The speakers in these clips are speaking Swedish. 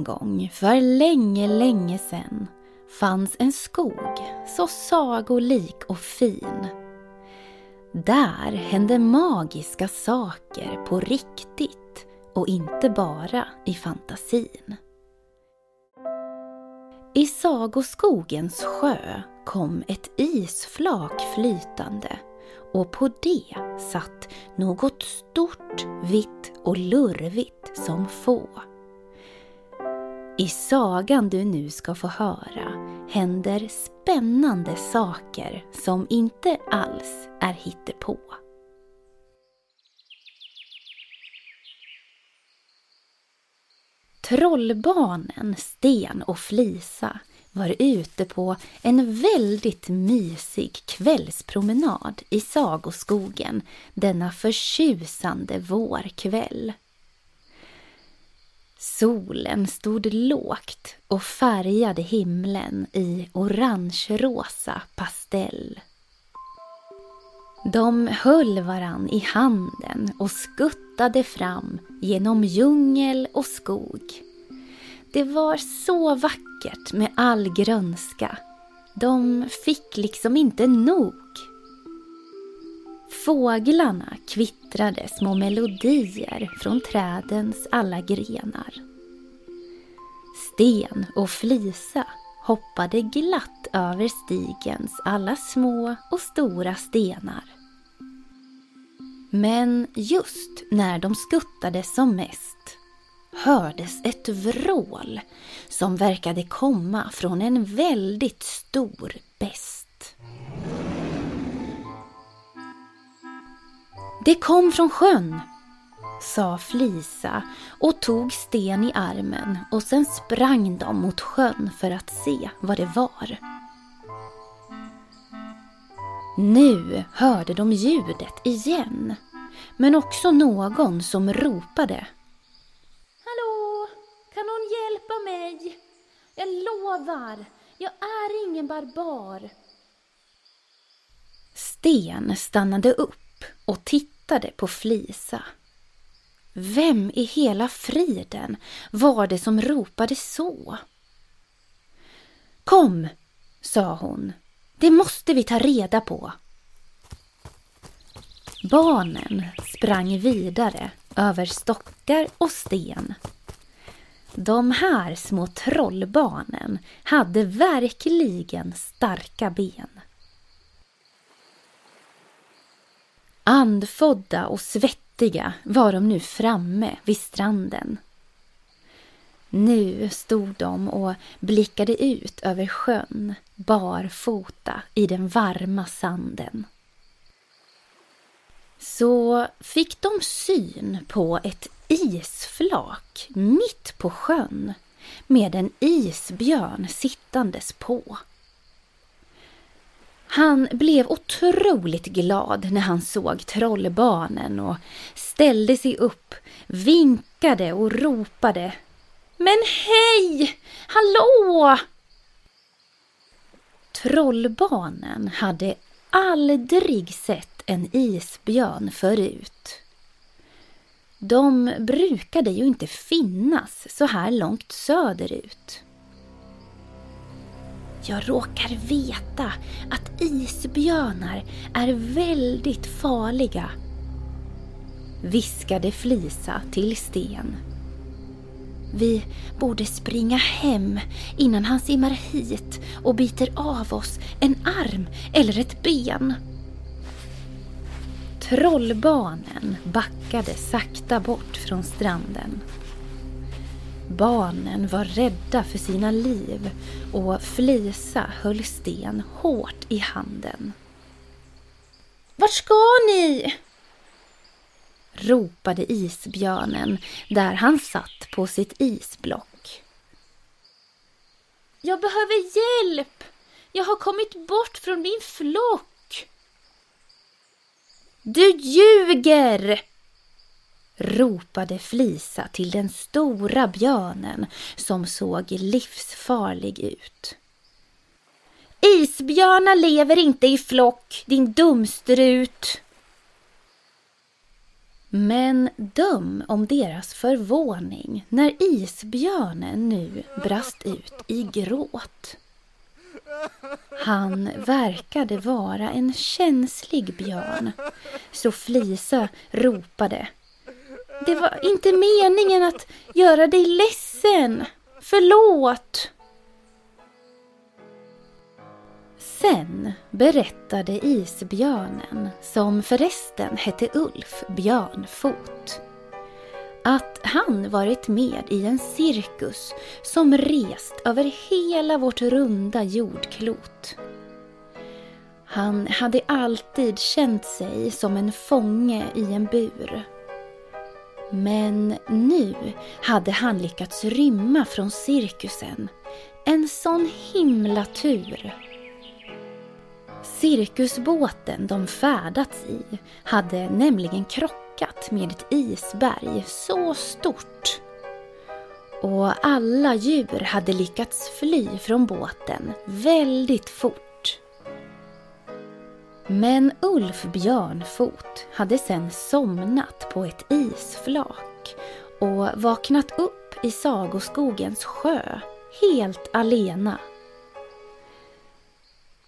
En gång, för länge, länge sedan fanns en skog så sagolik och fin. Där hände magiska saker på riktigt och inte bara i fantasin. I sagoskogens sjö kom ett isflak flytande och på det satt något stort, vitt och lurvigt som få. I sagan du nu ska få höra händer spännande saker som inte alls är hittepå. Trollbarnen Sten och Flisa var ute på en väldigt mysig kvällspromenad i sagoskogen denna förtjusande vårkväll. Solen stod lågt och färgade himlen i orange-rosa pastell. De höll varann i handen och skuttade fram genom djungel och skog. Det var så vackert med all grönska. De fick liksom inte nog. Fåglarna kvittrade små melodier från trädens alla grenar. Sten och Flisa hoppade glatt över stigens alla små och stora stenar. Men just när de skuttade som mest hördes ett vrål som verkade komma från en väldigt stor bäst. Det kom från sjön, sa Flisa och tog Sten i armen och sen sprang de mot sjön för att se vad det var. Nu hörde de ljudet igen, men också någon som ropade. Hallå, kan någon hjälpa mig? Jag lovar, jag är ingen barbar. Sten stannade upp och tittade på Flisa. Vem i hela friden var det som ropade så? Kom, sa hon. Det måste vi ta reda på. Barnen sprang vidare över stockar och sten. De här små trollbarnen hade verkligen starka ben. Andfådda och svettiga var de nu framme vid stranden. Nu stod de och blickade ut över sjön barfota i den varma sanden. Så fick de syn på ett isflak mitt på sjön med en isbjörn sittandes på. Han blev otroligt glad när han såg trollbarnen och ställde sig upp, vinkade och ropade Men hej! Hallå! Trollbarnen hade aldrig sett en isbjörn förut. De brukade ju inte finnas så här långt söderut. Jag råkar veta att isbjörnar är väldigt farliga, viskade Flisa till Sten. Vi borde springa hem innan han simmar hit och biter av oss en arm eller ett ben. Trollbarnen backade sakta bort från stranden. Barnen var rädda för sina liv och Flisa höll Sten hårt i handen. Vart ska ni? ropade isbjörnen där han satt på sitt isblock. Jag behöver hjälp! Jag har kommit bort från min flock. Du ljuger! Ropade Flisa till den stora björnen som såg livsfarlig ut. Isbjörnar lever inte i flock, din dumstrut! Men döm om deras förvåning när isbjörnen nu brast ut i gråt. Han verkade vara en känslig björn, så Flisa ropade. Det var inte meningen att göra dig ledsen. Förlåt! Sen berättade isbjörnen, som förresten hette Ulf Björnfot, att han varit med i en cirkus som rest över hela vårt runda jordklot. Han hade alltid känt sig som en fånge i en bur. Men nu hade han lyckats rymma från cirkusen. En sån himla tur! Cirkusbåten de färdats i hade nämligen krockat med ett isberg så stort. Och alla djur hade lyckats fly från båten väldigt fort. Men Ulf Björnfot hade sen somnat på ett isflak och vaknat upp i Sagoskogens sjö helt alena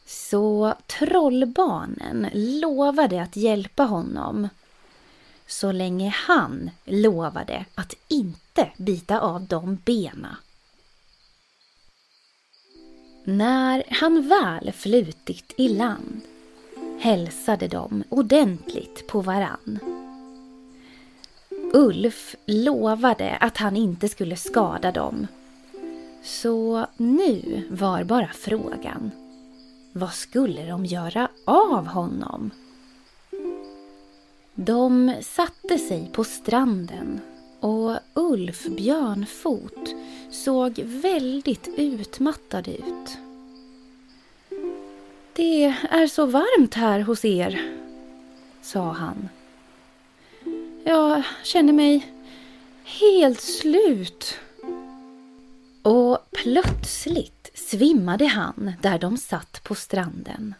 så trollbarnen lovade att hjälpa honom så länge han lovade att inte bita av de bena. När han väl flutit i land hälsade de ordentligt på varann. Ulf lovade att han inte skulle skada dem. Så nu var bara frågan vad skulle de göra av honom? De satte sig på stranden och Ulf Björnfot såg väldigt utmattad ut. Det är så varmt här hos er, sa han. Jag känner mig helt slut. Och plötsligt svimmade han där de satt på stranden.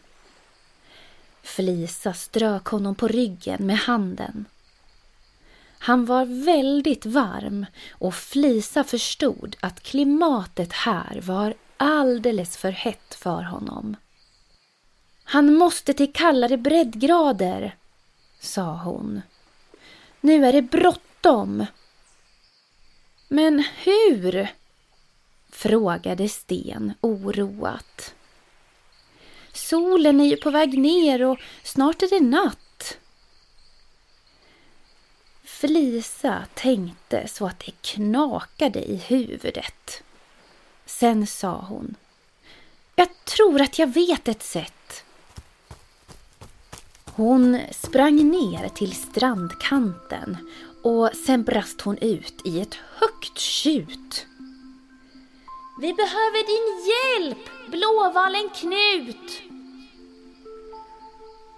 Flisa strök honom på ryggen med handen. Han var väldigt varm och Flisa förstod att klimatet här var alldeles för hett för honom. Han måste till kallare breddgrader, sa hon. Nu är det bråttom. Men hur? frågade Sten oroat. Solen är ju på väg ner och snart är det natt. Felisa tänkte så att det knakade i huvudet. Sen sa hon. Jag tror att jag vet ett sätt. Hon sprang ner till strandkanten och sen brast hon ut i ett högt tjut. Vi behöver din hjälp, Blåvallen Knut!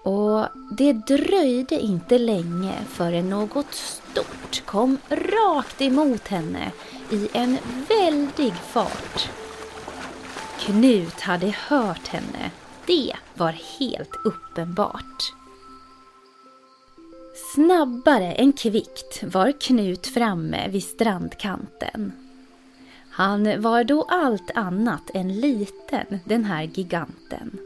Och det dröjde inte länge förrän något stort kom rakt emot henne i en väldig fart. Knut hade hört henne. Det var helt uppenbart. Snabbare än kvickt var Knut framme vid strandkanten. Han var då allt annat än liten, den här giganten.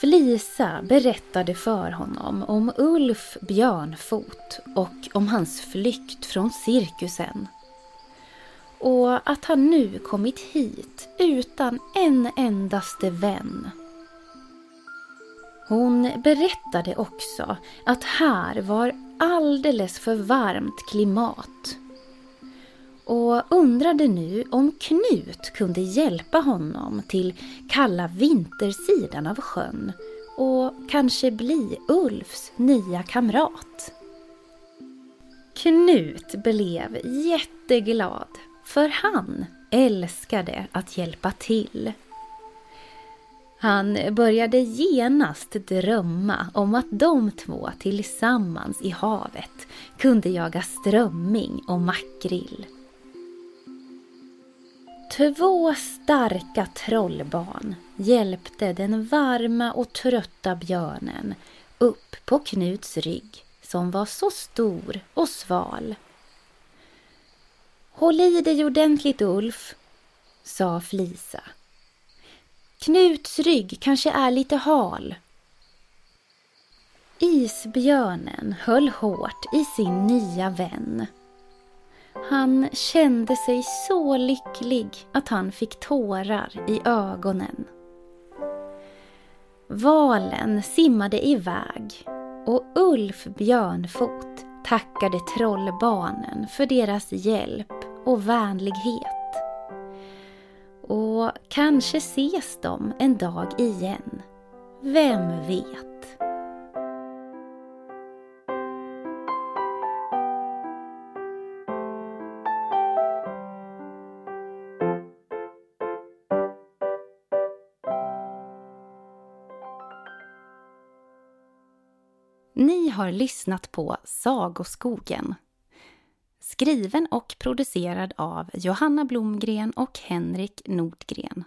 Flisa berättade för honom om Ulf Björnfot och om hans flykt från cirkusen. Och att han nu kommit hit utan en endaste vän. Hon berättade också att här var alldeles för varmt klimat och undrade nu om Knut kunde hjälpa honom till kalla vintersidan av sjön och kanske bli Ulfs nya kamrat. Knut blev jätteglad för han älskade att hjälpa till. Han började genast drömma om att de två tillsammans i havet kunde jaga strömming och makrill. Två starka trollbarn hjälpte den varma och trötta björnen upp på Knuts rygg som var så stor och sval. Håll i dig ordentligt Ulf, sa Flisa. Knuts rygg kanske är lite hal. Isbjörnen höll hårt i sin nya vän. Han kände sig så lycklig att han fick tårar i ögonen. Valen simmade iväg och Ulf Björnfot tackade trollbarnen för deras hjälp och vänlighet. Och kanske ses de en dag igen. Vem vet? Ni har lyssnat på Sagoskogen. Skriven och producerad av Johanna Blomgren och Henrik Nordgren.